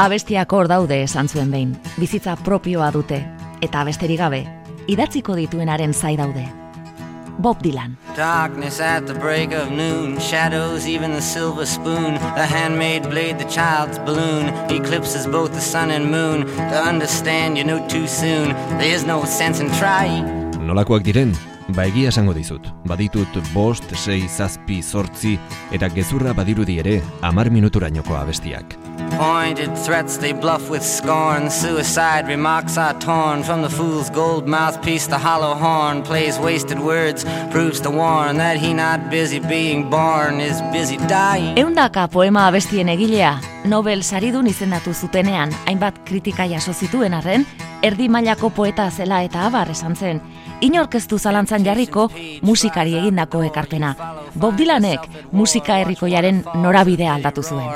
Abestiak hor daude esan zuen behin, bizitza propioa dute, eta abesterik gabe, idatziko dituenaren zai daude. Bob Dylan. Darkness at the break of noon, shadows, even the silver spoon, the handmade blade, the child's balloon, eclipses both the sun and moon. To understand, you know too soon, there's no sense in trying. Nolakoak diren, ba egia esango dizut. Baditut bost, sei, zazpi, zortzi, eta gezurra badirudi ere, amar minuturainoko abestiak. Pointed threats they bluff with scorn. Suicide remarks are torn from the fool's gold mouthpiece. The hollow horn plays wasted words, proves to warn that he not busy being born is busy dying. Eundaka poema abestien egilea, Nobel saridun izendatu zutenean, hainbat kritika jaso zituen arren, erdi mailako poeta zela eta abar esan zen, inorkeztu zalantzan jarriko musikari egindako ekarpena. Bob Dylanek musika herrikoiaren norabidea aldatu zuen.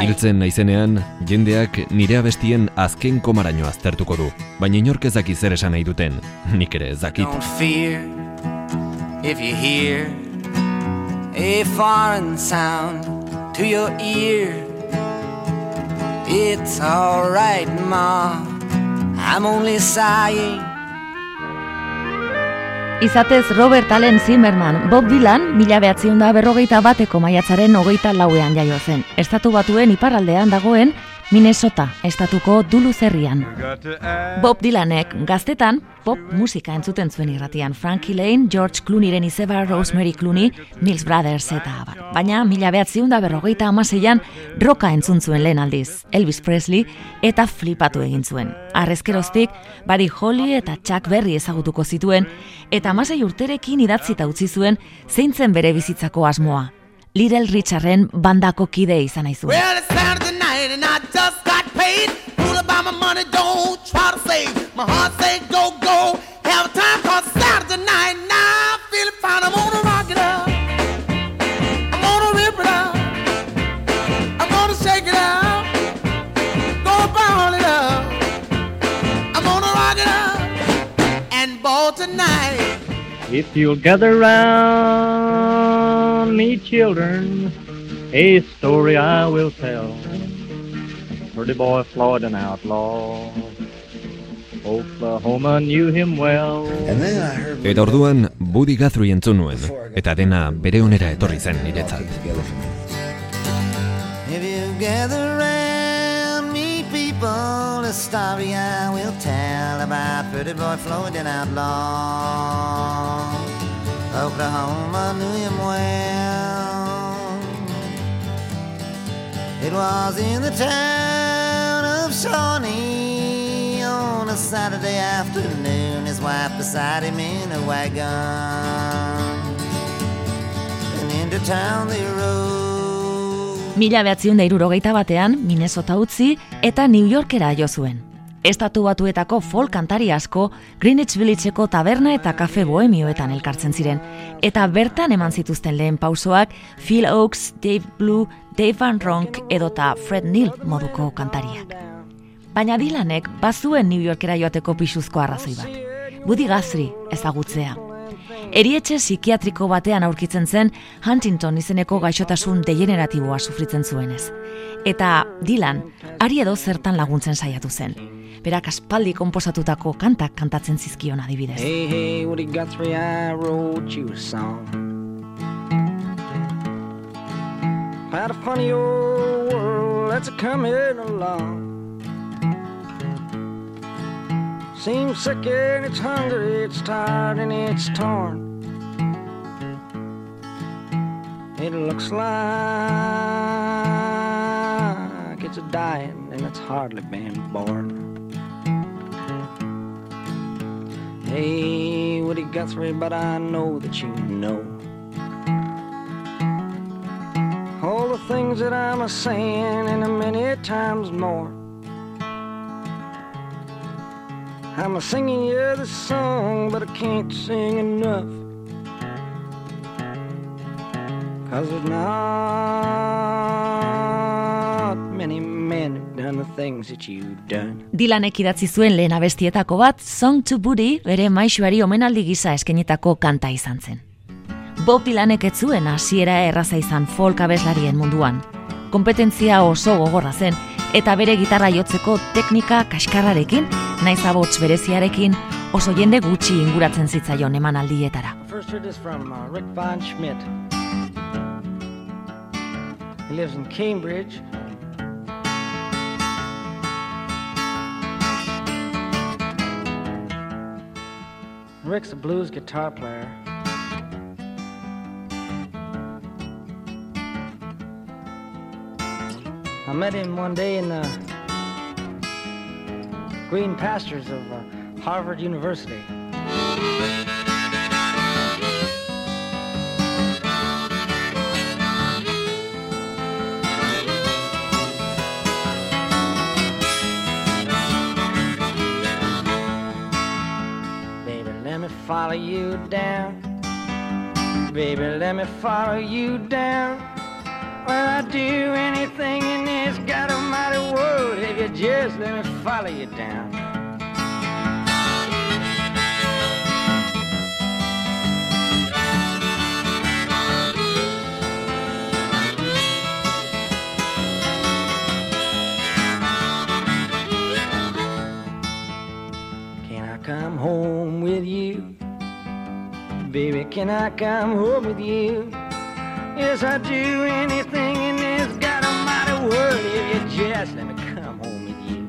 Hiltzen naizenean, jendeak nire abestien azken komaraino aztertuko du, baina inork ez daki zer esan nahi duten, nik ere ez dakit. If you hear a foreign sound to your ear. It's alright, Ma. I'm only sighing. Izatez Robert Allen Zimmerman, Bob Dylan, mila behatziun da berrogeita bateko maiatzaren hogeita lauean jaio zen. Estatu batuen iparraldean dagoen Minnesota, estatuko Duluth herrian. Bob Dylanek gaztetan pop musika entzuten zuen irratian. Frankie Lane, George Clooneyren izeba, Rosemary Clooney, Mills Brothers eta abar. Baina mila behatziun da berrogeita amaseian roka entzun zuen lehen aldiz. Elvis Presley eta flipatu egin zuen. Arrezkeroztik, Buddy Holly eta Chuck Berry ezagutuko zituen, eta amasei urterekin idatzita utzi zuen zeintzen bere bizitzako asmoa. Little Richarden bandako kide izan nahi zuen. Well, it's Saturday night and I just got paid. Fool about my money, don't try to save. My heart say go, go. Have a time cause Saturday night. Now I'm feeling fine. I'm gonna rock it up. I'm gonna rip it out. I'm gonna shake it out. Gonna ball it up. I'm gonna rock it up. And ball tonight. If you'll gather round me, children, a story I will tell. Pretty boy Floyd an outlaw. Oklahoma knew him well. Eta orduan, Buddy Guthrie entzun nuen, eta dena bere onera etorri zen niretzat. If you gather round me, people, a story I will tell about pretty boy Floyd and outlaw. Oklahoma knew him well. It was in the town of Shawnee on a Saturday afternoon. His wife beside him in a wagon. And into town they rode. Mila behatziun da irurogeita batean, Minnesota utzi eta New Yorkera jo zuen. Estatu batuetako folk kantari asko Greenwich Villageko taberna eta kafe bohemioetan elkartzen ziren. Eta bertan eman zituzten lehen pausoak Phil Oaks, Dave Blue, Dave Van Ronk edota Fred Neil moduko kantariak. Baina Dylanek bazuen New Yorkera joateko pisuzko arrazoi bat. Buddy Guthrie ezagutzea. Erietxe psikiatriko batean aurkitzen zen Huntington izeneko gaixotasun degeneratiboa sufritzen zuenez. Eta Dylan, ari edo zertan laguntzen saiatu zen. Berak aspaldi konposatutako kantak kantatzen zizkion adibidez. Hey, hey, Woody Guthrie, I wrote you a song. About a funny old world that's a coming along. Seems sick and it's hungry, it's tired and it's torn. It looks like it's a dying and it's hardly been born. Hey, Woody Guthrie, but I know that you know all the things that I'm a saying and a many times more. I'm a singing you this song, but I can't sing enough. Cause there's not many done the things that you've done. Dylanek idatzi zuen lehen abestietako bat, Song to Buddy, bere maixuari omenaldi gisa eskenitako kanta izan zen. Bob Dylanek ez zuen hasiera erraza izan folk abeslarien munduan. Kompetentzia oso gogorra zen, eta bere gitarra jotzeko teknika kaskarrarekin, naiz abots bereziarekin, oso jende gutxi inguratzen zitzaion emanaldietara. Uh, Rick Von Schmidt. He lives in Cambridge. Rick's a blues guitar player. I met him one day in the green pastures of uh, Harvard University. Follow you down. Baby, let me follow you down. Well, I'd do anything in this God Almighty world if you just let me follow you down. Baby, can I come home with you? Yes, I'd do anything in this God Almighty world if you just let me come home with you.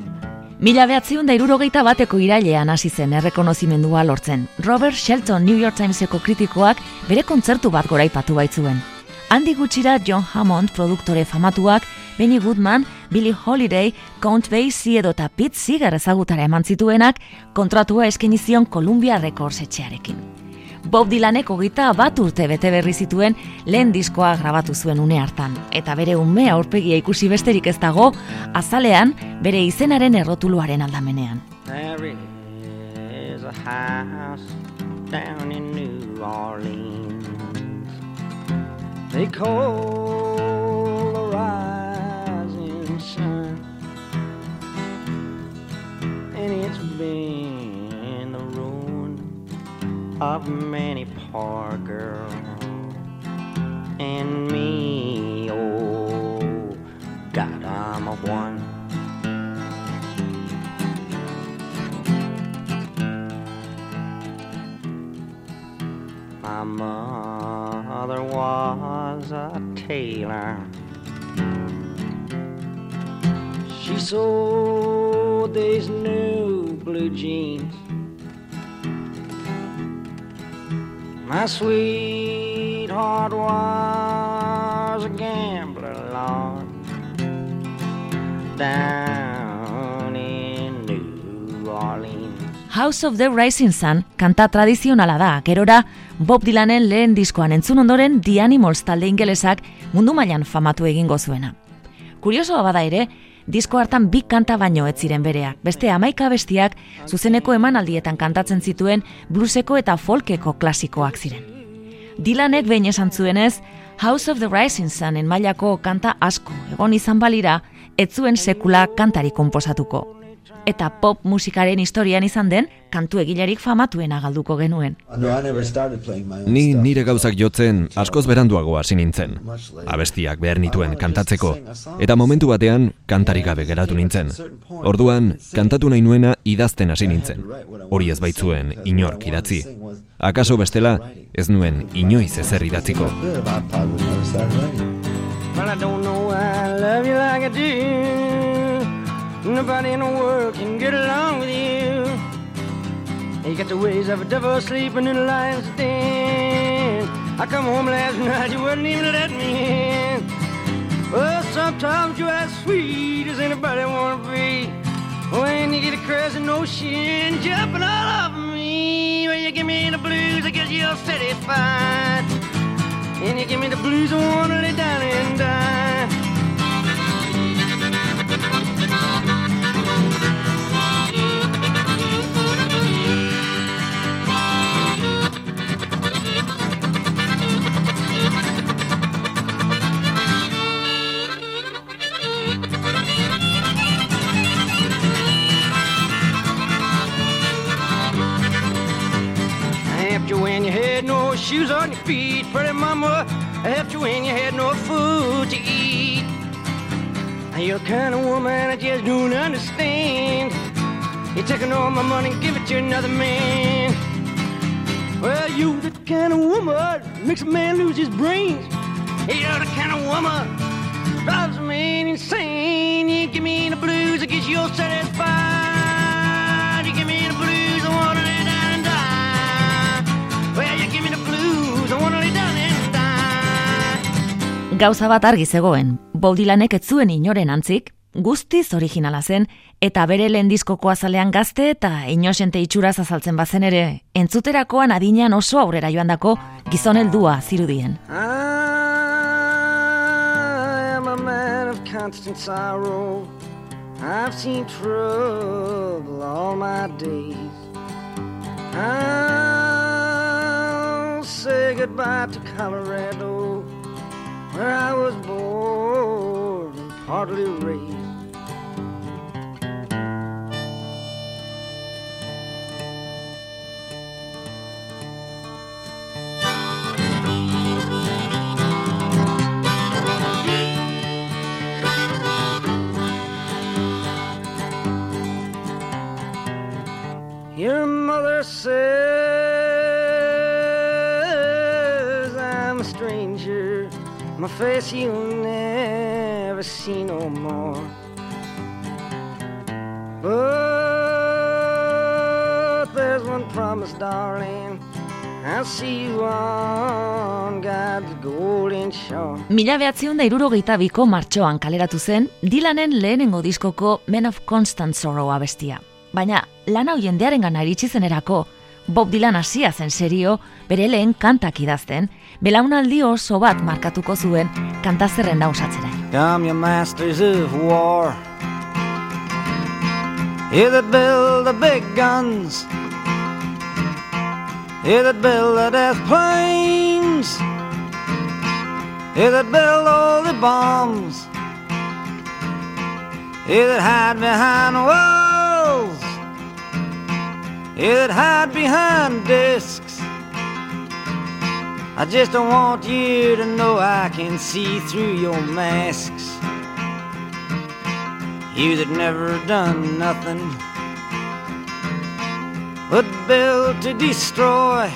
Mila behatziun da irurogeita bateko irailean hasi zen errekonozimendua lortzen. Robert Shelton New York Timeseko kritikoak bere kontzertu bat goraipatu baitzuen. Handi gutxira John Hammond produktore famatuak, Benny Goodman, Billie Holiday, Count Basie edo eta Pete Seeger ezagutara eman zituenak kontratua eskaini zion Columbia Records etxearekin. Bob Dylanek hogeita bat urte bete berri zituen lehen diskoa grabatu zuen une hartan, eta bere ume aurpegia ikusi besterik ez dago, azalean bere izenaren errotuluaren aldamenean. There is a house down in New Orleans. They call the rising sun. And it's been of many poor girls. And me, oh, God, I'm a one. My mother was a tailor. She sold these new blue jeans. My sweetheart was a gambler, Lord, down in New Orleans. House of the Rising Sun kanta tradizionala da, gerora Bob Dylanen lehen diskoan entzun ondoren The Animals talde ingelesak mundu mailan famatu egingo zuena. Kuriosoa bada ere, disko hartan bi kanta baino ez ziren bereak, beste amaika bestiak zuzeneko emanaldietan kantatzen zituen blueseko eta folkeko klasikoak ziren. Dylanek behin esan zuenez, House of the Rising Sunen mailako kanta asko egon izan balira, ez zuen sekula kantari konposatuko. Eta pop musikaren historian izan den, kantu egilerik famatuena galduko genuen. Ni nire gauzak jotzen askoz beranduago hasi nintzen. Abestiak behar nituen kantatzeko. Eta momentu batean kantarik gabe geratu nintzen. Orduan, kantatu nahi nuena idazten hasi nintzen. Hori ez baitzuen inork idatzi. Akaso bestela, ez nuen inoiz ezer idatziko. Well, I don't know why I love you like I do. Nobody in the world can get along with you. You got the ways of a devil sleeping in a lion's den. I come home last night, you wouldn't even let me in. Well, sometimes you're as sweet as anybody wanna be. When you get a crazy notion jumping all over me, when you give me the blues, I guess you're satisfied. And you give me the blues, I wanna lay down and die. Shoes on your feet. Pretty mama I helped you when you had no food to eat. You're the kind of woman I just don't understand. You're taking all my money and give it to another man. Well, you the kind of woman makes a man lose his brains. You're the kind of woman drives a man insane. You give me the blues, I guess you're satisfied. Gauza bat argi zegoen, Bob Dylanek ez zuen inoren antzik, guztiz originala zen, eta bere lehen diskoko azalean gazte eta inosente itxuraz azaltzen bazen ere, entzuterakoan adinean oso aurrera joandako gizon heldua zirudien. I am a man of constant sorrow. I've seen trouble all my days. I'll say goodbye to Colorado, where I was born and partly raised. Face you'll never see no more. But there's one promise, darling. Mila behatzion da irurogeita biko martxoan kaleratu zen, Dylanen lehenengo diskoko Men of Constant Sorrow abestia. Baina, lana hoien gana iritsi zenerako, Bob Dylan hasia zen serio, bere lehen kantak idazten, belaunaldi oso bat markatuko zuen kantazerren osatzera. Come, you masters of war. You that build the big guns. You that build the death planes. You that build all the bombs. You that hide behind walls. That hide behind discs. I just don't want you to know I can see through your masks. You that never done nothing but build to destroy.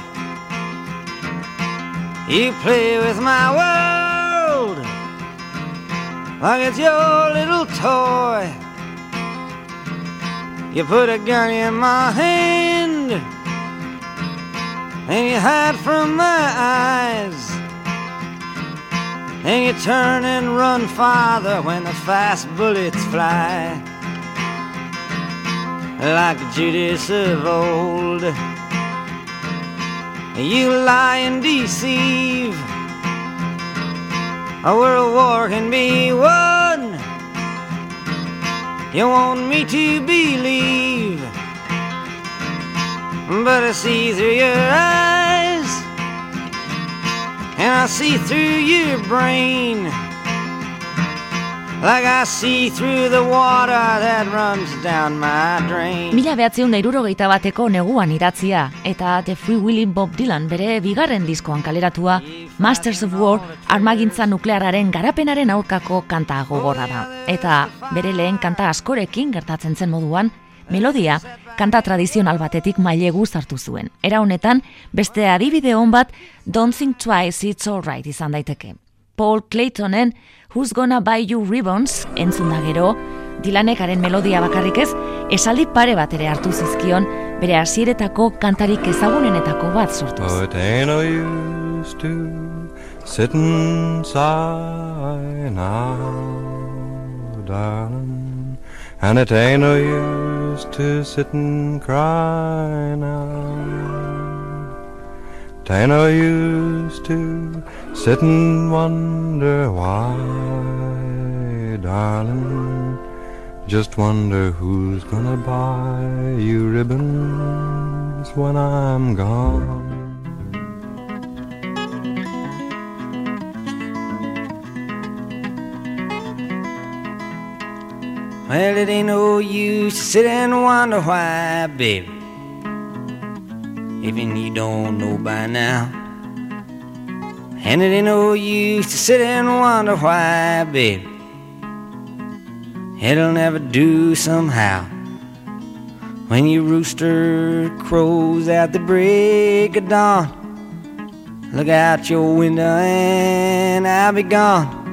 You play with my world like it's your little toy. You put a gun in my hand and you hide from my eyes. And you turn and run farther when the fast bullets fly. Like Judas of old, you lie and deceive. A world war can be won. You want me to believe, but I see through your eyes. And I see through your brain Like I see through the water that runs down my drain Mila behatzion da irurogeita bateko neguan idatzia, eta The Free Willy Bob Dylan bere bigarren diskoan kaleratua, Masters of War armagintza nukleararen garapenaren aurkako kanta gogorra da. Eta bere lehen kanta askorekin gertatzen zen moduan, melodia kanta tradizional batetik mailegu sartu zuen. Era honetan, beste adibide hon bat Don't Think Twice It's Alright izan daiteke. Paul Claytonen Who's Gonna Buy You Ribbons entzun da gero, Dylanekaren melodia bakarrik ez, esaldi pare bat ere hartu zizkion, bere hasieretako kantarik ezagunenetako bat sortuz. Oh, it ain't no use to sit and sigh now, darling. And it ain't no use to sit and cry now. It ain't no use to sit and wonder why, darling. Just wonder who's gonna buy you ribbons when I'm gone. Well, it ain't no use to sit and wonder why, baby. even you don't know by now. And it ain't no use to sit and wonder why, baby. It'll never do somehow. When your rooster crows at the break of dawn, look out your window and I'll be gone.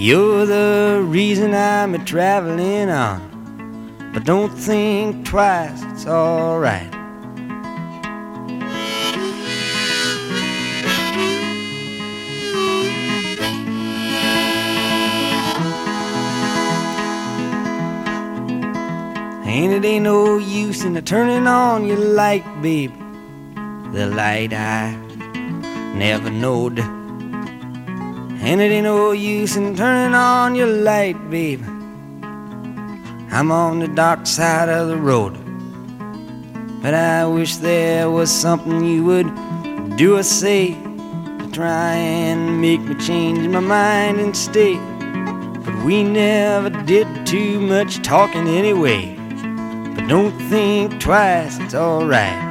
You're the reason I'm a traveling on. But don't think twice, it's alright. And it ain't no use in turning on your light, babe. The light I never knowed. And it ain't no use in turning on your light, babe. I'm on the dark side of the road. But I wish there was something you would do or say to try and make me change my mind and stay. But we never did too much talking anyway. But don't think twice, it's alright.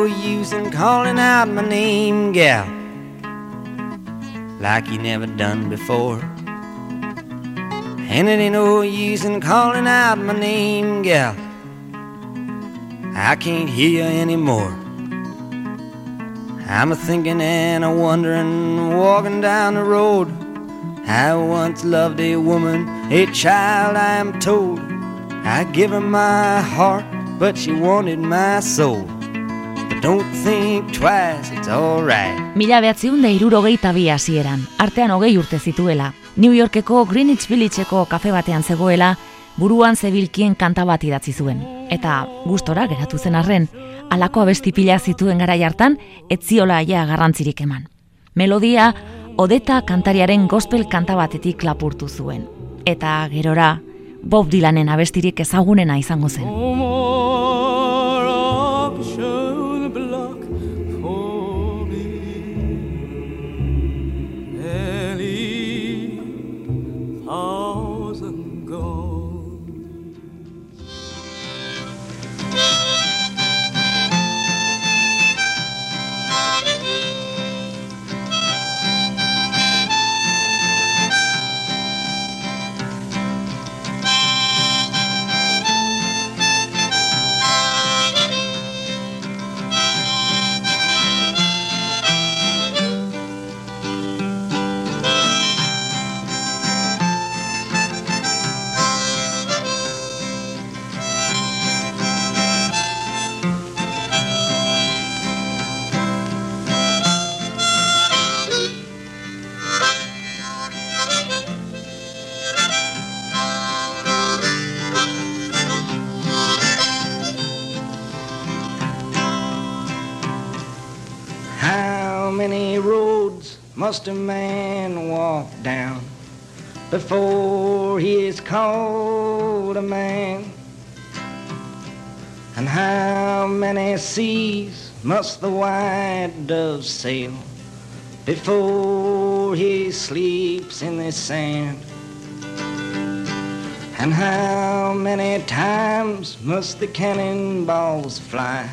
No use in calling out my name, gal, like you never done before. And it ain't no use in calling out my name, gal. I can't hear you anymore. I'm a thinking and a wondering, walking down the road. I once loved a woman, a child, I am told. I give her my heart, but she wanted my soul. Don't think twice, it's alright. Mila behatziun da irurogeita bi hasieran, artean hogei urte zituela. New Yorkeko Greenwich Villageko kafe batean zegoela, buruan zebilkien kanta bat idatzi zuen. Eta gustora geratu zen arren, alako abesti pila zituen gara hartan, etziola ja garrantzirik eman. Melodia, odeta kantariaren gospel kanta batetik lapurtu zuen. Eta gerora, Bob Dylanen abestirik ezagunena izango zen. Must a man walk down before he is called a man? And how many seas must the white dove sail before he sleeps in the sand? And how many times must the cannonballs fly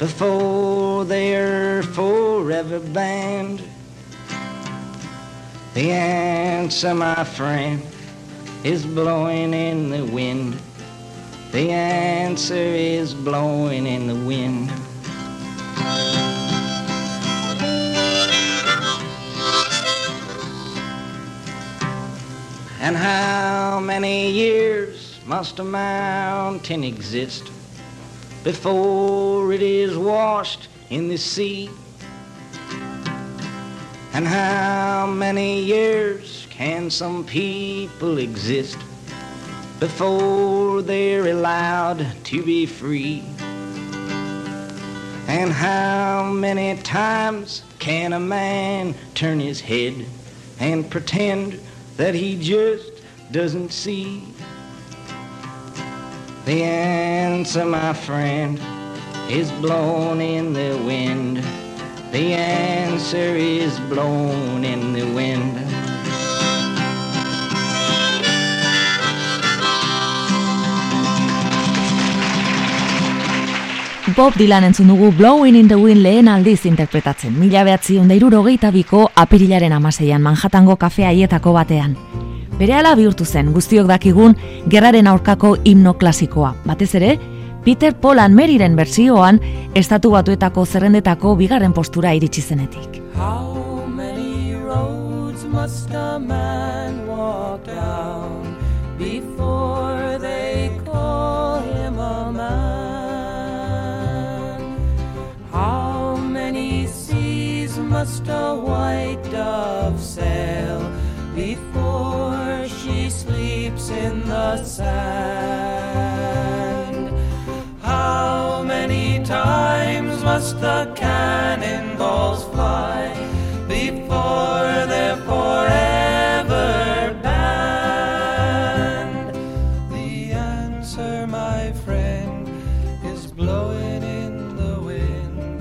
before they're forever banned? The answer, my friend, is blowing in the wind. The answer is blowing in the wind. And how many years must a mountain exist before it is washed in the sea? And how many years can some people exist before they're allowed to be free? And how many times can a man turn his head and pretend that he just doesn't see? The answer, my friend, is blown in the wind. The answer is blown in the wind. Bob Dylan entzun dugu Blowing in the Wind lehen aldiz interpretatzen. Mila behatzi hogeita biko apirilaren amaseian Manhattango kafe haietako batean. Berehala bihurtu zen guztiok dakigun gerraren aurkako himno klasikoa. Batez ere, Peter Paul Maryren bertsioan estatu batuetako zerrendetako bigarren postura iritsi zenetik. How many roads must a man walk down before they call him a man? How many seas must a white dove sail before she sleeps in the sand? How many times must the cannonballs fly before they're forever banned? The answer, my friend, is blowing in the wind.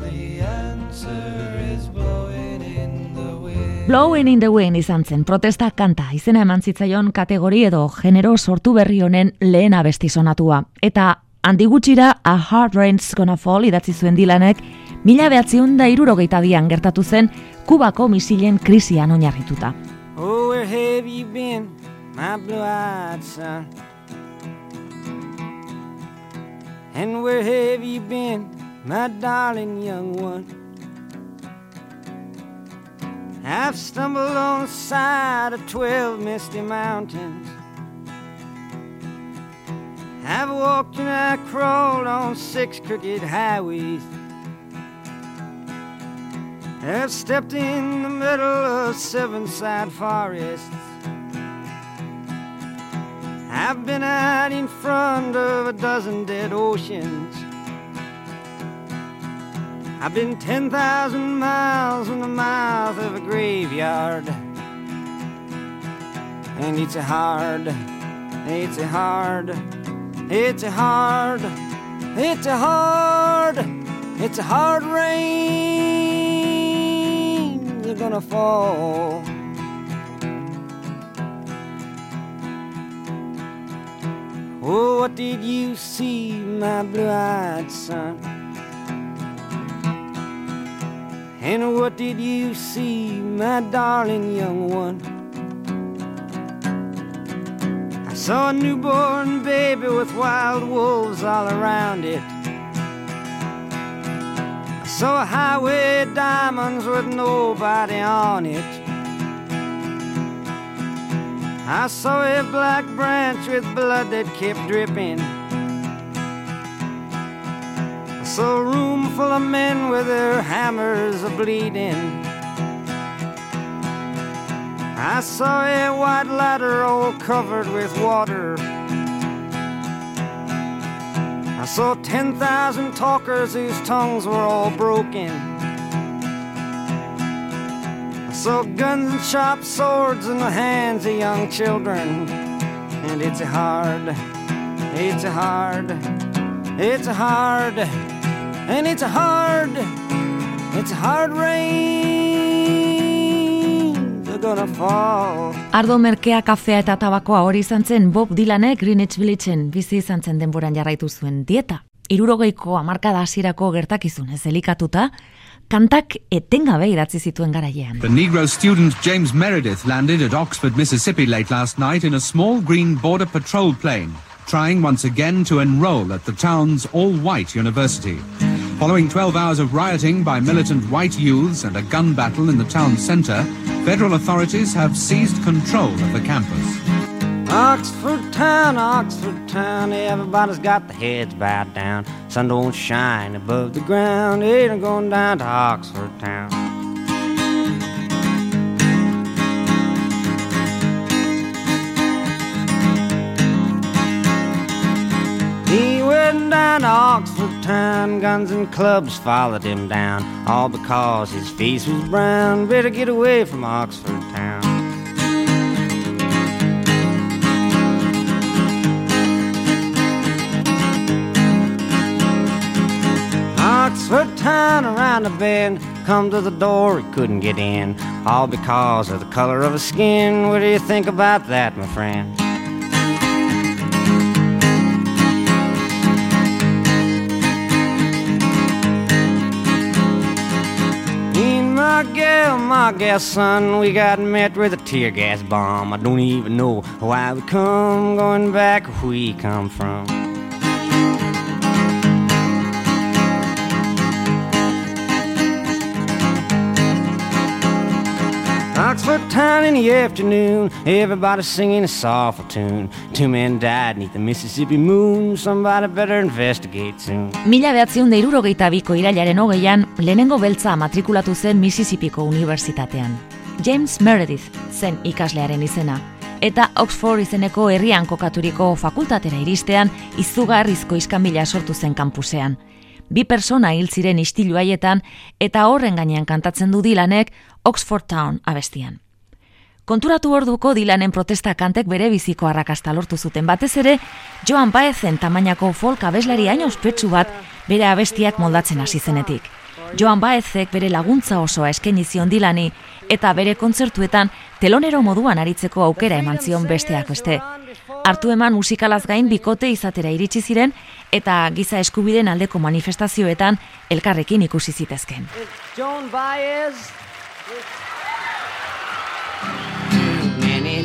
The answer is blowing in the wind. Blowing in the Wind izan zen protesta kanta izena eman zitzaion kategori edo genero sortu berri honen lehen abesti sonatua. Eta handi gutxira A Hard Rain's Gonna Fall idatzi zuen dilanek mila behatziun da irurogeita bian gertatu zen Kubako misilen krisian oinarrituta. Oh, where have you been, my blue-eyed son? And where have you been, my darling young one? I've stumbled on the side of twelve misty mountains. I've walked and I crawled on six crooked highways. I've stepped in the middle of seven side forests. I've been out in front of a dozen dead oceans. I've been 10,000 miles in the mouth of a graveyard. And it's a hard, it's a hard, it's a hard, it's a hard, it's a hard rain. You're gonna fall. Oh, what did you see, my blue-eyed son? And what did you see, my darling young one? Saw a newborn baby with wild wolves all around it. I saw a highway diamonds with nobody on it. I saw a black branch with blood that kept dripping. I saw a room full of men with their hammers a bleeding. I saw a white ladder all covered with water. I saw 10,000 talkers whose tongues were all broken. I saw guns and sharp swords in the hands of young children. And it's hard, it's hard, it's hard, and it's a hard, it's a hard rain. They're gonna fall. Ardo merkea, kafea eta tabakoa hori izan zen Bob Dylanek Greenwich Villageen bizi izan zen denboran jarraitu zuen dieta. Irurogeiko hamarkada hasierako gertakizun ez elikatuta, kantak etengabe idatzi zituen garailean. The Negro student James Meredith landed at Oxford, Mississippi late last night in a small green border patrol plane, trying once again to enroll at the town's all-white university. Following 12 hours of rioting by militant white youths and a gun battle in the town centre, federal authorities have seized control of the campus. Oxford town, Oxford town, everybody's got their heads bowed down. Sun don't shine above the ground, it ain't going down to Oxford town. Went down Oxford town, guns and clubs followed him down, all because his face was brown. Better get away from Oxford town. Oxford town around the bend. come to the door, he couldn't get in, all because of the color of his skin. What do you think about that, my friend? My my gal son, we got met with a tear gas bomb. I don't even know why we come, going back where we come from. Oxford town in the afternoon, everybody singing a soulful tune. Two men died neath the Mississippi moon, somebody better investigate soon. Mila behatziun da irurogeita biko irailaren hogeian, lehenengo beltza matrikulatu zen Mississippiko Unibertsitatean. James Meredith zen ikaslearen izena, eta Oxford izeneko herrian kokaturiko fakultatera iristean izugarrizko iskanbila sortu zen kampusean. Bi persona hil ziren istilu haietan eta horren gainean kantatzen du Dylanek Oxford Town abestian. Konturatu orduko Dylanen protesta kantek bere biziko arrakasta lortu zuten batez ere, Joan Baezen tamainako folk abeslari hain ospetsu bat bere abestiak moldatzen hasi zenetik. Joan Baezek bere laguntza osoa eskaini zion Dylani eta bere kontzertuetan telonero moduan aritzeko aukera eman zion besteak beste. Hartu eman musikalaz gain bikote izatera iritsi ziren eta giza eskubiden aldeko manifestazioetan elkarrekin ikusi zitezken. Joan Baez. Many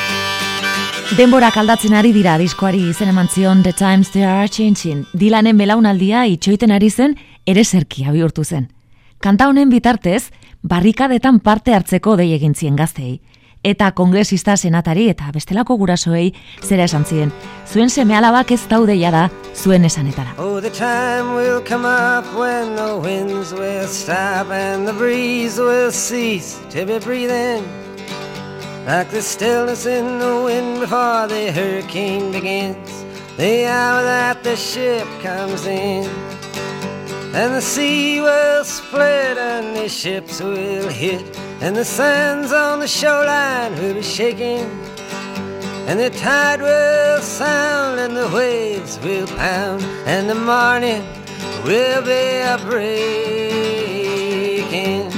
Denborak aldatzen ari dira diskoari izen eman zion The Times They Are Changing. Dilanen belaunaldia itxoiten ari zen ere serkia bihurtu zen. Kanta honen bitartez, barrikadetan parte hartzeko dei egin zien gazteei. Eta kongresista senatari eta bestelako gurasoei zera esan zien. Zuen seme alabak ez daude da zuen esanetara. Oh, the time will come up when the winds will stop and the breeze will cease to be breathing. Like the stillness in the wind before the hurricane begins. The hour that the ship comes in. And the sea will split and the ships will hit. And the sands on the shoreline will be shaking. And the tide will sound and the waves will pound. And the morning will be a breaking.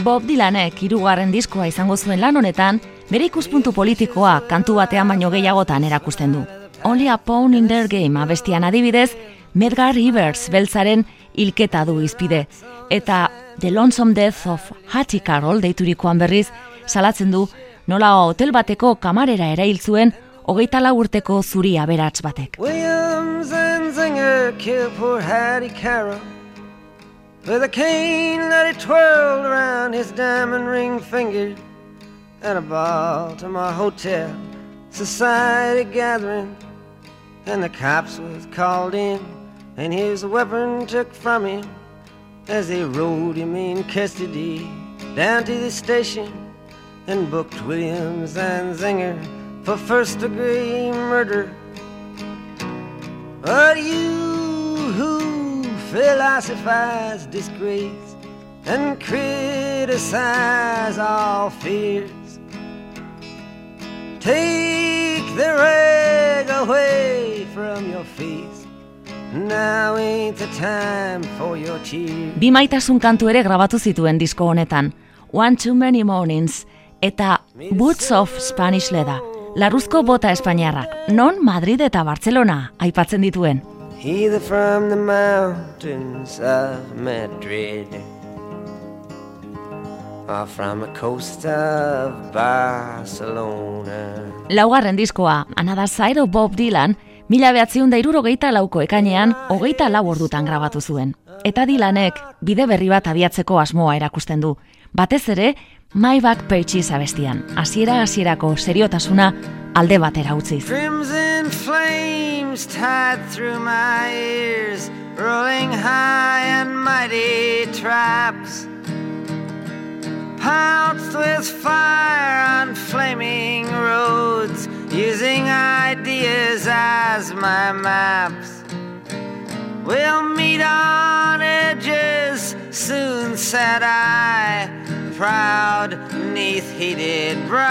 Bob Dylanek hirugarren diskoa izango zuen lan honetan, bere ikuspuntu politikoa kantu batean baino gehiagotan erakusten du. Only a Pawn in Their Game abestian adibidez, Medgar Rivers beltzaren hilketa du izpide. Eta The Lonesome Death of Hattie Carroll deiturikoan berriz, salatzen du nola hotel bateko kamarera erail zuen hogeita urteko zuri aberats batek. Williams and Zinger with a cane that he twirled around his diamond ring finger at a Baltimore hotel society gathering, and the cops was called in, and his weapon took from him as they rode him in custody down to the station and booked William Zanzinger for first degree murder. But you who philosophize disgrace and criticize all fears, take the rag away from your face. Now ain't the time for your tears. Bi maitasun kantu ere grabatu zituen disko honetan. One Too Many Mornings eta Boots of Spanish Leda. Larruzko bota espainiarrak, non Madrid eta Barcelona aipatzen dituen. Either from the mountains of Madrid or from the coast of Barcelona. Laugarren diskoa, Side of Bob Dylan, mila behatziun da irurogeita lauko ekainean, hogeita lau ordutan grabatu zuen. Eta Dylanek bide berri bat abiatzeko asmoa erakusten du. Batez ere, My Back Pages abestian, hasiera hasierako seriotasuna alde batera utziz. Crimson flames tied through my ears, rolling high and mighty traps. Pounced with fire on flaming roads, using ideas as my maps. We'll meet on edges, soon said I, proud neath heated brow.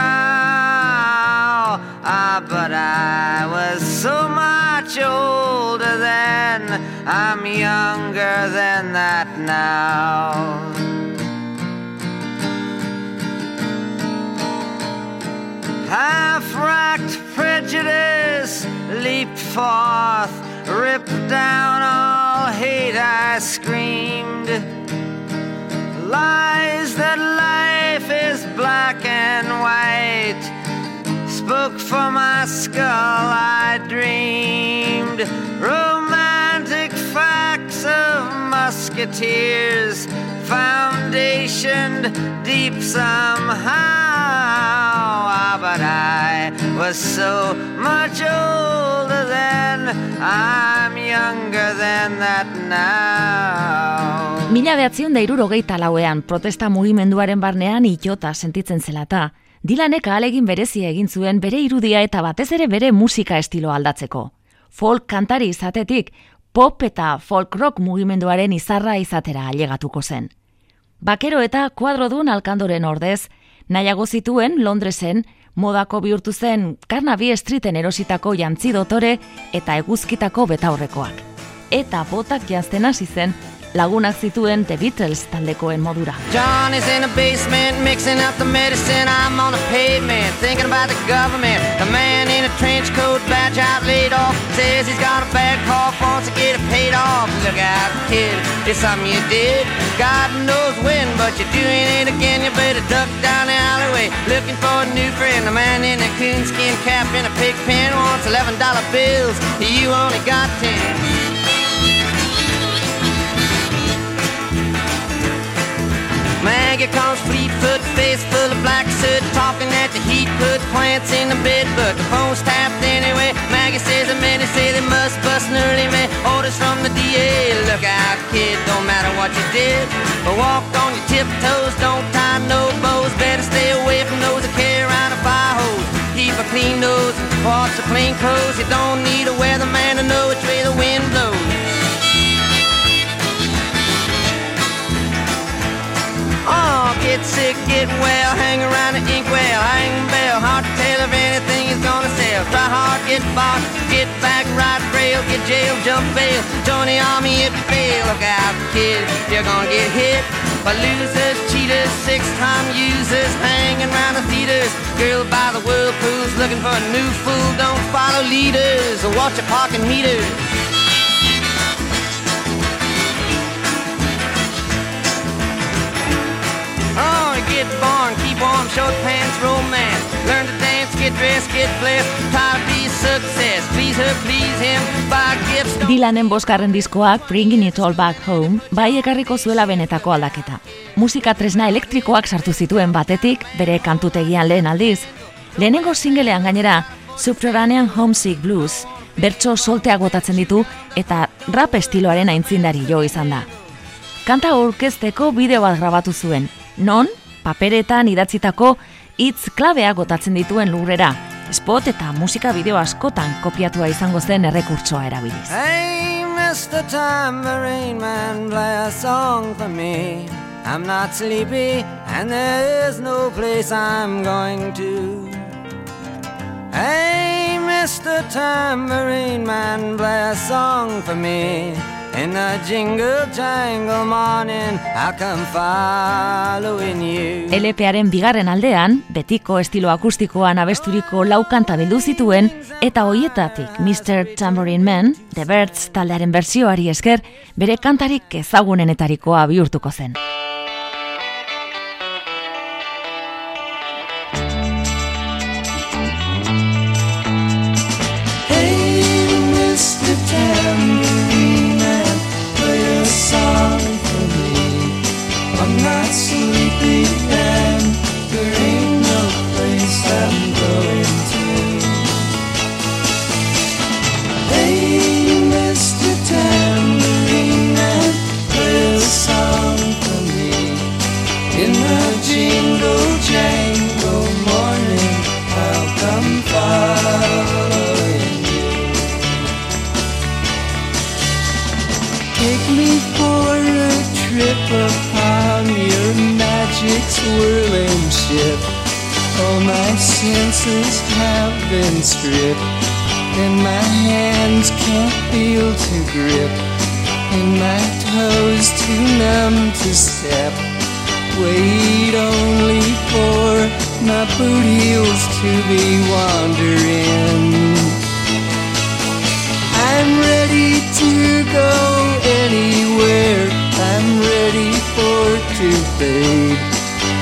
Ah, but I was so much older then, I'm younger than that now. Half-racked prejudice leaped forth, ripped down all hate, I screamed. Lies that life is black and white spoke for my skull, I dreamed. Romantic facts of musketeers, foundationed deep somehow. Ah, but I was so much older then. I'm younger than that now. Mila behatzion da irurogeita lauean protesta mugimenduaren barnean itota sentitzen zelata. Dilanek ahalegin berezia egin zuen bere irudia eta batez ere bere musika estilo aldatzeko. Folk kantari izatetik, pop eta folk rock mugimenduaren izarra izatera ailegatuko zen. Bakero eta kuadrodun alkandoren ordez, nahiago zituen Londresen, modako bihurtu zen Carnaby Streeten erositako jantzi dotore eta eguzkitako betaurrekoak. Eta botak jazten hasi zen lagunak zituen The Beatles taldekoen modura. John is in the basement mixing up the medicine. I'm on the pavement thinking about the government. The man in a trench coat, badge out, laid off, says he's got a bad cough, wants to get it paid off. Look out, kid, it's something you did. God knows when, but you're doing it again. You better duck down the alleyway looking for a new friend. The man in a coonskin cap and a pig pen wants eleven dollar bills. You only got ten. Maggie comes fleet-foot, face full of black soot, talking at the heat, put plants in the bed, but the phone's tapped anyway. Maggie says the men say they must bust an early man. Orders from the DA, look out, kid, don't matter what you did, but walk on your tiptoes, don't tie no bows, better stay away from those that carry around a fire hose. Keep a clean nose, wash the clean clothes. You don't need a weatherman to know which way the wind blows. Oh, get sick, get well, hang around the inkwell, hang bell, hard to tell if anything is gonna sell. Try hard, get bought, get back, ride rail, get jail, jump bail, join the army if you fail. Look out, kid, you're gonna get hit by losers, cheaters, six-time users, hanging around the theaters. Girl by the whirlpools, looking for a new fool. Don't follow leaders or watch your parking meters. Get born, keep warm, short pants, romance. Learn to dance, get dressed, get blessed. Try to be success. Please her, please him. Buy gifts. Dylanen boskarren diskoak Bringing It All Back Home bai ekarriko zuela benetako aldaketa. Musika tresna elektrikoak sartu zituen batetik bere kantutegian lehen aldiz. Lehenengo singelean gainera Subterranean Homesick Blues bertso solteak botatzen ditu eta rap estiloaren aintzindari jo izan da. Kanta aurkezteko bideo bat grabatu zuen, non paperetan idatzitako hitz klabeak gotatzen dituen lurrera, spot eta musika bideo askotan kopiatua izango zen errekurtsoa erabiliz. Hey, Mr. Tambourine Man, play a song for me. I'm not sleepy, and there is no place I'm going to. Hey, Mr. Tambourine Man, play a song for me. In the jingle jangle morning, I'll come following you. LParen bigarren aldean, betiko estilo akustikoan abesturiko lau kanta bildu zituen, eta hoietatik Mr. Tambourine Man, The Birds taldearen bersioari esker, bere kantarik ezagunenetarikoa bihurtuko zen. All my senses have been stripped, and my hands can't feel to grip, and my toes too numb to step. Wait only for my boot heels to be wandering. I'm ready to go anywhere. I'm ready for to fade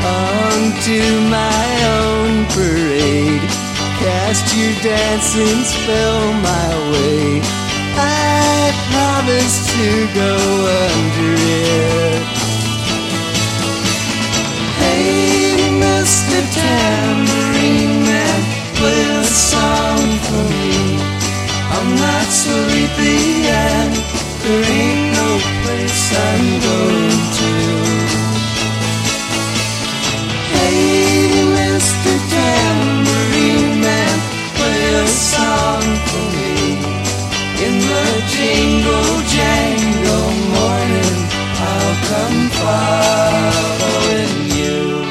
onto my own parade. Cast your dancing spell my way. I promise to go under it. Hey, Mr. Tambourine Man, play a song for me. I'm not sleepy and there ain't no place I'm going.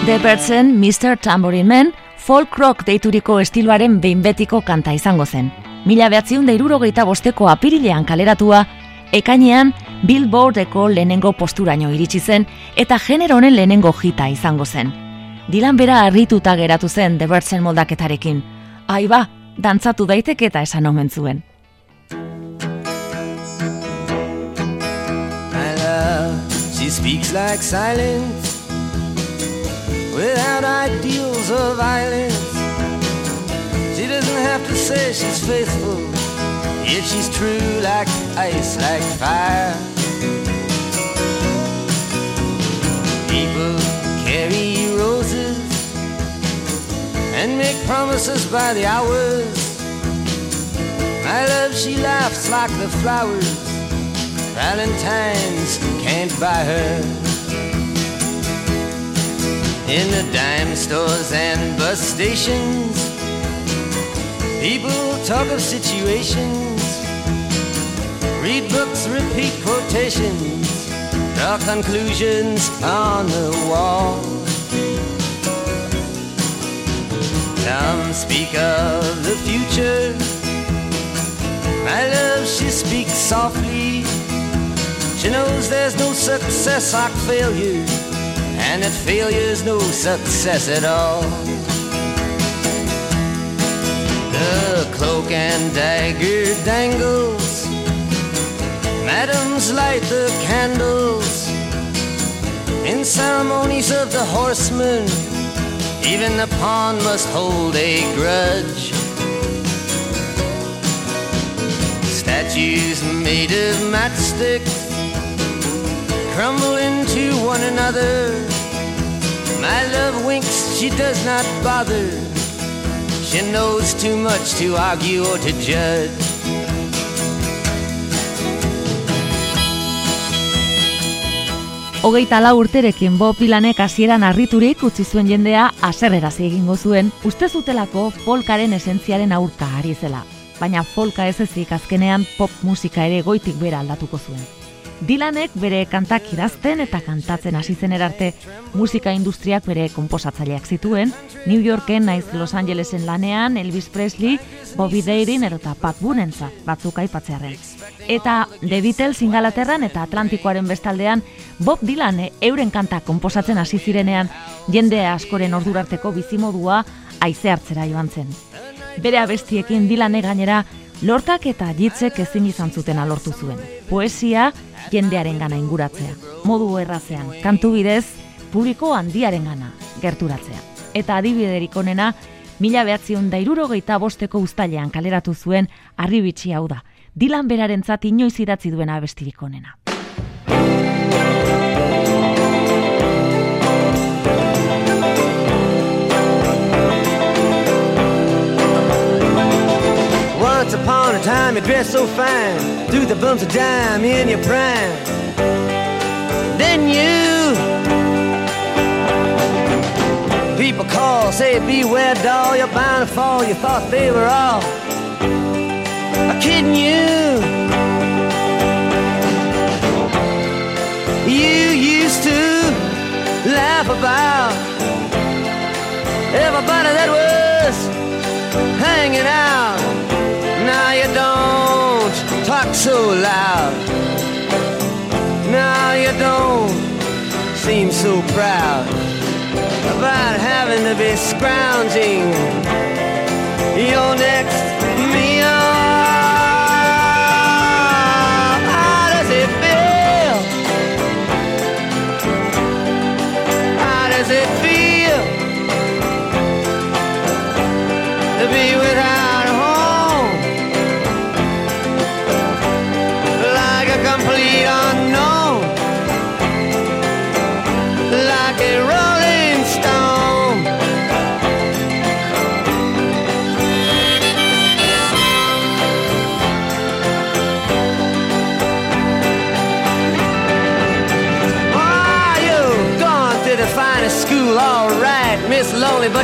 Deppertzen Mr. Tambourine Man folk rock deituriko estiloaren behinbetiko kanta izango zen. Mila behatziun da bosteko apirilean kaleratua, ekainean Billboardeko lehenengo posturaino iritsi zen eta genero honen lehenengo jita izango zen. Dilan bera harrituta geratu zen The Birdsen moldaketarekin. Aiba, dantzatu daiteke eta esan omen zuen. My love, she speaks like silence without ideals of violence. She doesn't have to say she's faithful, yet she's true like ice, like fire. People and make promises by the hours. My love, she laughs like the flowers. Valentine's can't buy her. In the dime stores and bus stations, people talk of situations, read books, repeat quotations, draw conclusions on the wall. Some speak of the future. My love, she speaks softly. She knows there's no success like failure, and that failure's no success at all. The cloak and dagger dangles. Madams light the candles. In ceremonies of the horsemen, even the pawn must hold a grudge. Statues made of matchsticks crumble into one another. My love winks, she does not bother. She knows too much to argue or to judge. Hogeita lau urterekin Bob Dylanek hasieran harriturik utzi zuen jendea aserrerazi egingo zuen, uste zutelako folkaren esentziaren aurka ari zela. Baina folka ez ezik azkenean pop musika ere goitik bera aldatuko zuen. Dylanek bere kantak idazten eta kantatzen hasi zen erarte, musika industriak bere konposatzaileak zituen, New Yorken naiz Los Angelesen lanean Elvis Presley, Bobby Darin erota Pat Boonentzat batzuk aipatzearren. Eta The Beatles Ingalaterran eta Atlantikoaren bestaldean Bob Dylan euren kanta konposatzen hasi zirenean jende askoren ordurarteko bizimodua haize hartzera joan zen. Bere abestiekin Dylanek gainera lorkak eta jitzek ezin izan zuten alortu zuen. Poesia jendearen gana inguratzea. Modu errazean, kantu bidez, publiko handiaren gana gerturatzea. Eta adibiderik onena, mila behatzion da irurogeita bosteko ustalean kaleratu zuen arribitsi hau da. Dilan beraren inoiz idatzi duena abestirik onena. Once upon a time you dressed so fine. Threw the bumps of dime in your prime. Then you People call, say beware doll You're bound to fall, you thought they were all Kidding you. You used to laugh about Everybody that was hanging out now you don't talk so loud. Now you don't seem so proud about having to be scrounging your next meal. How does it feel? How does it feel to be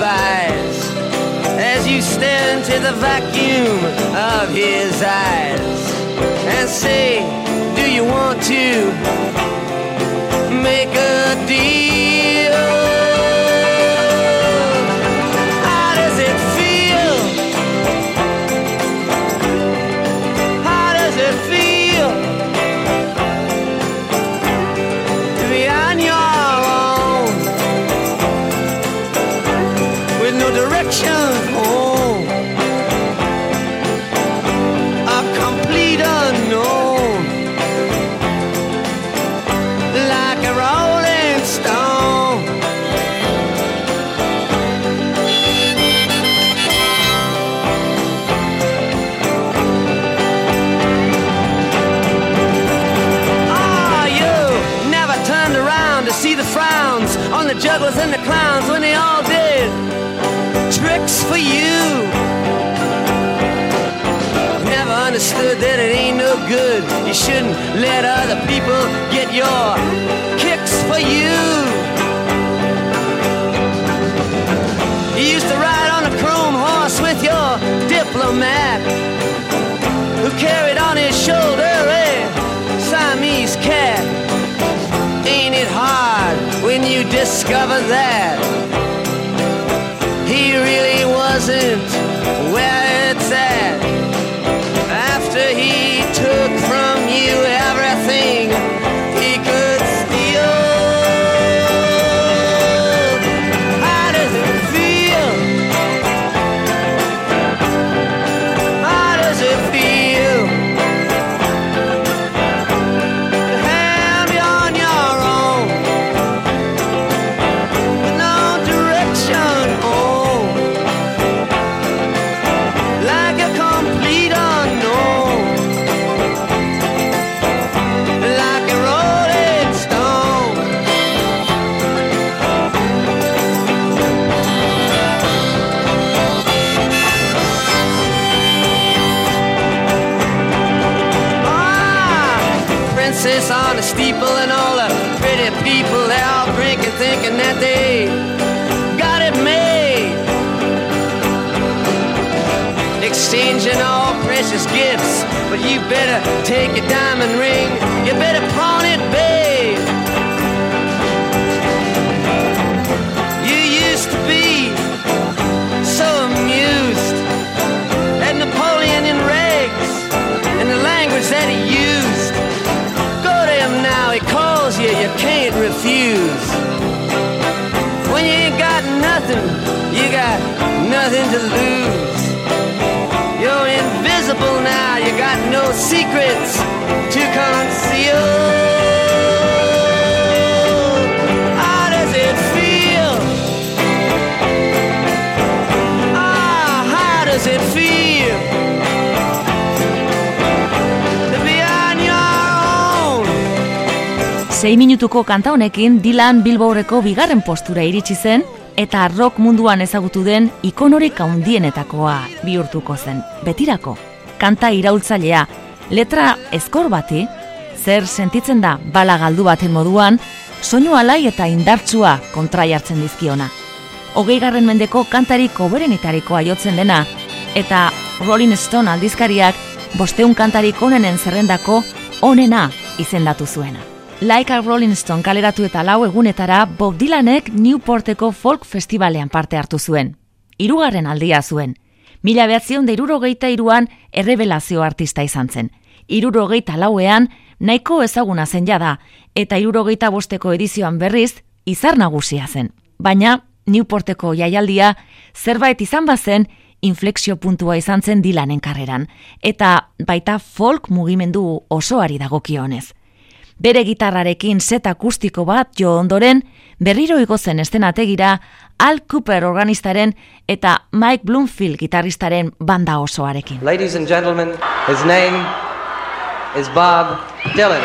lullabies as you stare into the vacuum of his eyes and say, Do you want to make a deal? Jugglers and the clowns when they all did tricks for you. Never understood that it ain't no good. You shouldn't let other people get your kicks for you. You used to ride on a chrome horse with your diplomat who carried when you discover that he really wasn't where it's at? Better take a diamond ring. You better pawn it, babe. You used to be so amused at Napoleon in rags and the language that he used. Go to him now, he calls you, you can't refuse. When you ain't got nothing, you got nothing to lose. On your own. Sei minutuko kanta honekin Dylan Billboardeko bigarren postura iritsi zen eta rock munduan ezagutu den ikonorik handienetakoa bihurtuko zen. Betirako, kanta iraultzailea, letra ezkor bati, zer sentitzen da bala galdu baten moduan, soinu alai eta indartsua kontrai hartzen dizkiona. Hogei garren mendeko kantari koberenetarikoa jotzen dena, eta Rolling Stone aldizkariak bosteun kantarik onenen zerrendako onena izendatu zuena. Like a Rolling Stone kaleratu eta lau egunetara Bob Dylanek Newporteko folk festivalean parte hartu zuen. Hirugarren aldia zuen. Mila behatzion da iruan errebelazio artista izan zen. Irurogeita lauean nahiko ezaguna zen jada, eta irurogeita bosteko edizioan berriz izar nagusia zen. Baina Newporteko jaialdia zerbait izan bazen inflexio puntua izan zen Dylanen karreran, eta baita folk mugimendu osoari dagokionez. Bere gitarrarekin set akustiko bat jo ondoren, berriro igozen estenategira Al Cooper organistaren eta Mike Bloomfield gitarristaren banda osoarekin. Ladies and gentlemen, his name is Bob Dylan.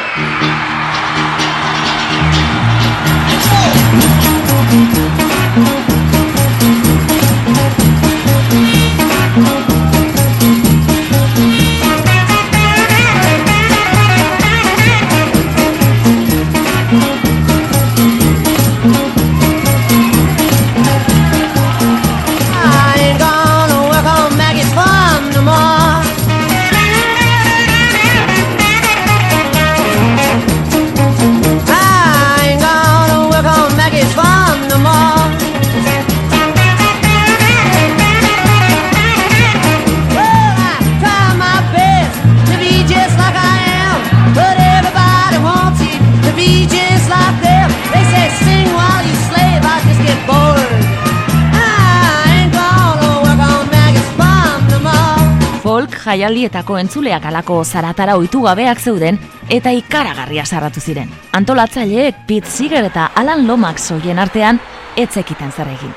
Jaialdietako entzuleak alako zaratara ohitu gabeak zeuden eta ikaragarria sarratu ziren. Antolatzaileek Pete Seeger eta Alan Lomax hoien artean etzekiten zer egin.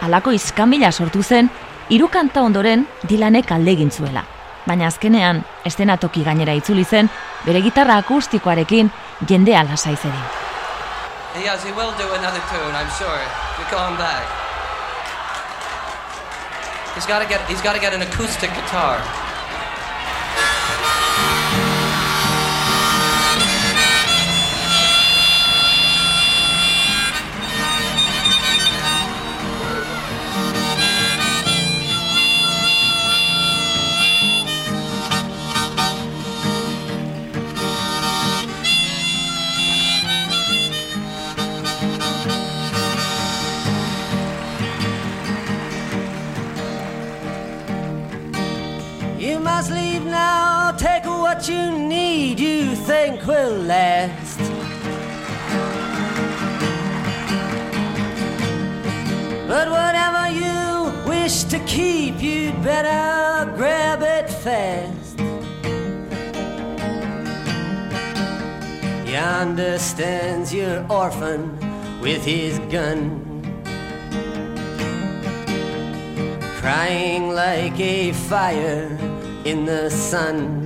Halako iskamila sortu zen, hiru kanta ondoren Dylanek alde egin zuela. Baina azkenean, estenatoki gainera itzuli zen, bere gitarra akustikoarekin jendea lasai zedin. Yes, he will do another tune, I'm sure. You come back. He's got to get. He's got to get an acoustic guitar. You need, you think will last. But whatever you wish to keep, you'd better grab it fast. Yonder stands your orphan with his gun. crying like a fire in the sun.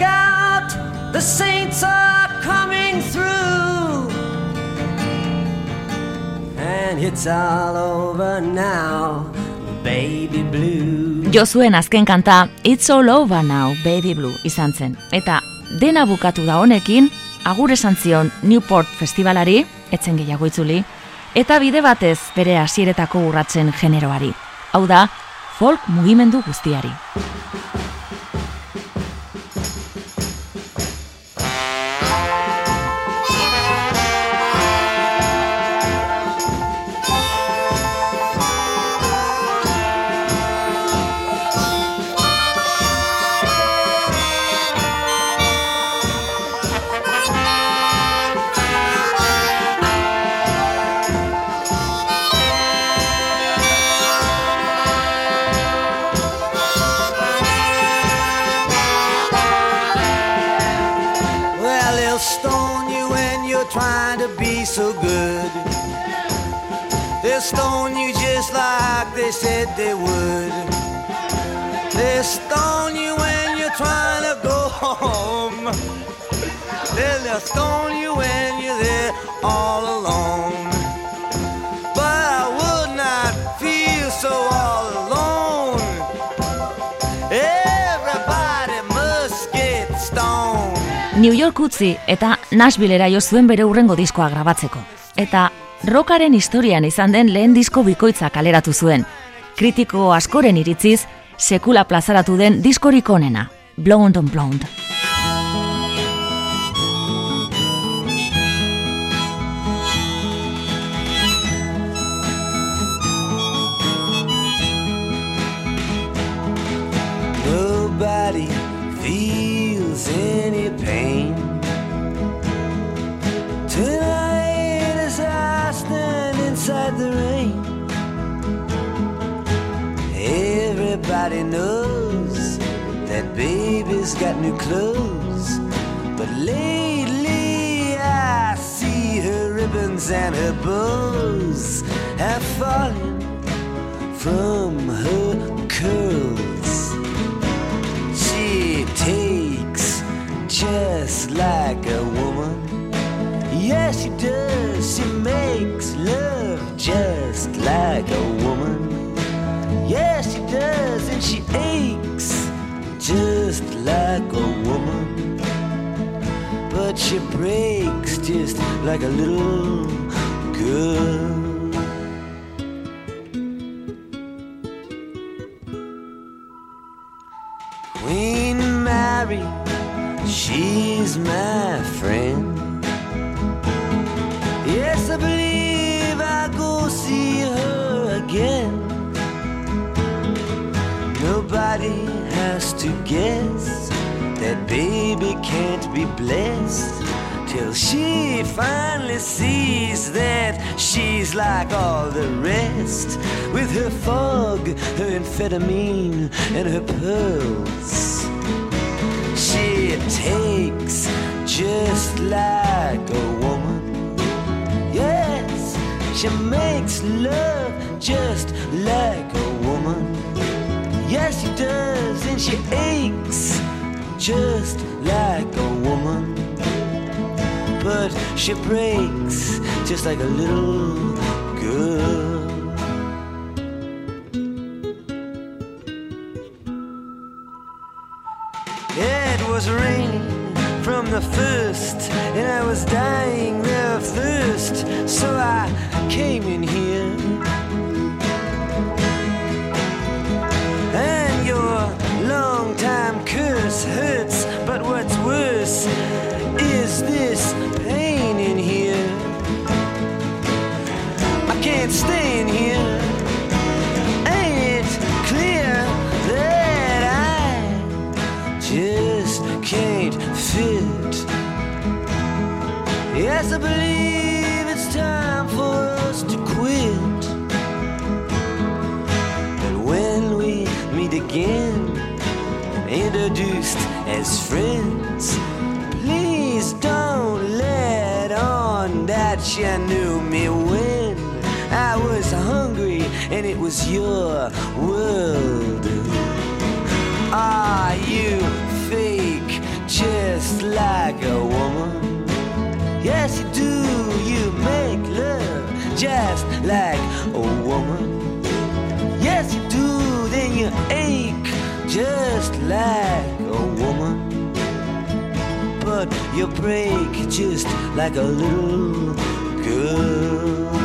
Look out, the saints are coming through, and it's all over now, baby blue. Josuen azken kanta It's All Over Now, Baby Blue izan zen. Eta dena bukatu da honekin, agur esan zion Newport Festivalari, etzen gehiago itzuli, eta bide batez bere hasieretako urratzen generoari. Hau da, folk mugimendu guztiari. Good. They'll stone you just like they said they would. They'll stone you when you're trying to go home. They'll stone you when you're there all alone. New York utzi eta Nashvillera jo zuen bere urrengo diskoa grabatzeko. Eta rockaren historian izan den lehen disko bikoitza kaleratu zuen. Kritiko askoren iritziz, sekula plazaratu den diskorik onena, Blonde on Blonde. Nobody feels any pain. Tonight, as I stand inside the rain, everybody knows that baby's got new clothes. But lately, I see her ribbons and her bows have fallen from her curls. Just like a woman. Yes, she does. She makes love just like a woman. Yes, she does. And she aches just like a woman. But she breaks just like a little girl. Queen Mary, she's my friend. Yes, I believe I go see her again. Nobody has to guess that baby can't be blessed till she finally sees that she's like all the rest. with her fog, her amphetamine, and her pearls. Just like a woman. Yes, she makes love just like a woman. Yes, she does, and she aches just like a woman. But she breaks just like a little girl. It was rain from the first, was dying of thirst, so I came in Yes, I believe it's time for us to quit. But when we meet again, introduced as friends, please don't let on that you knew me when I was hungry and it was your world. Are you fake just like a woman? Make love just like a woman. Yes, you do. Then you ache just like a woman. But you break just like a little girl.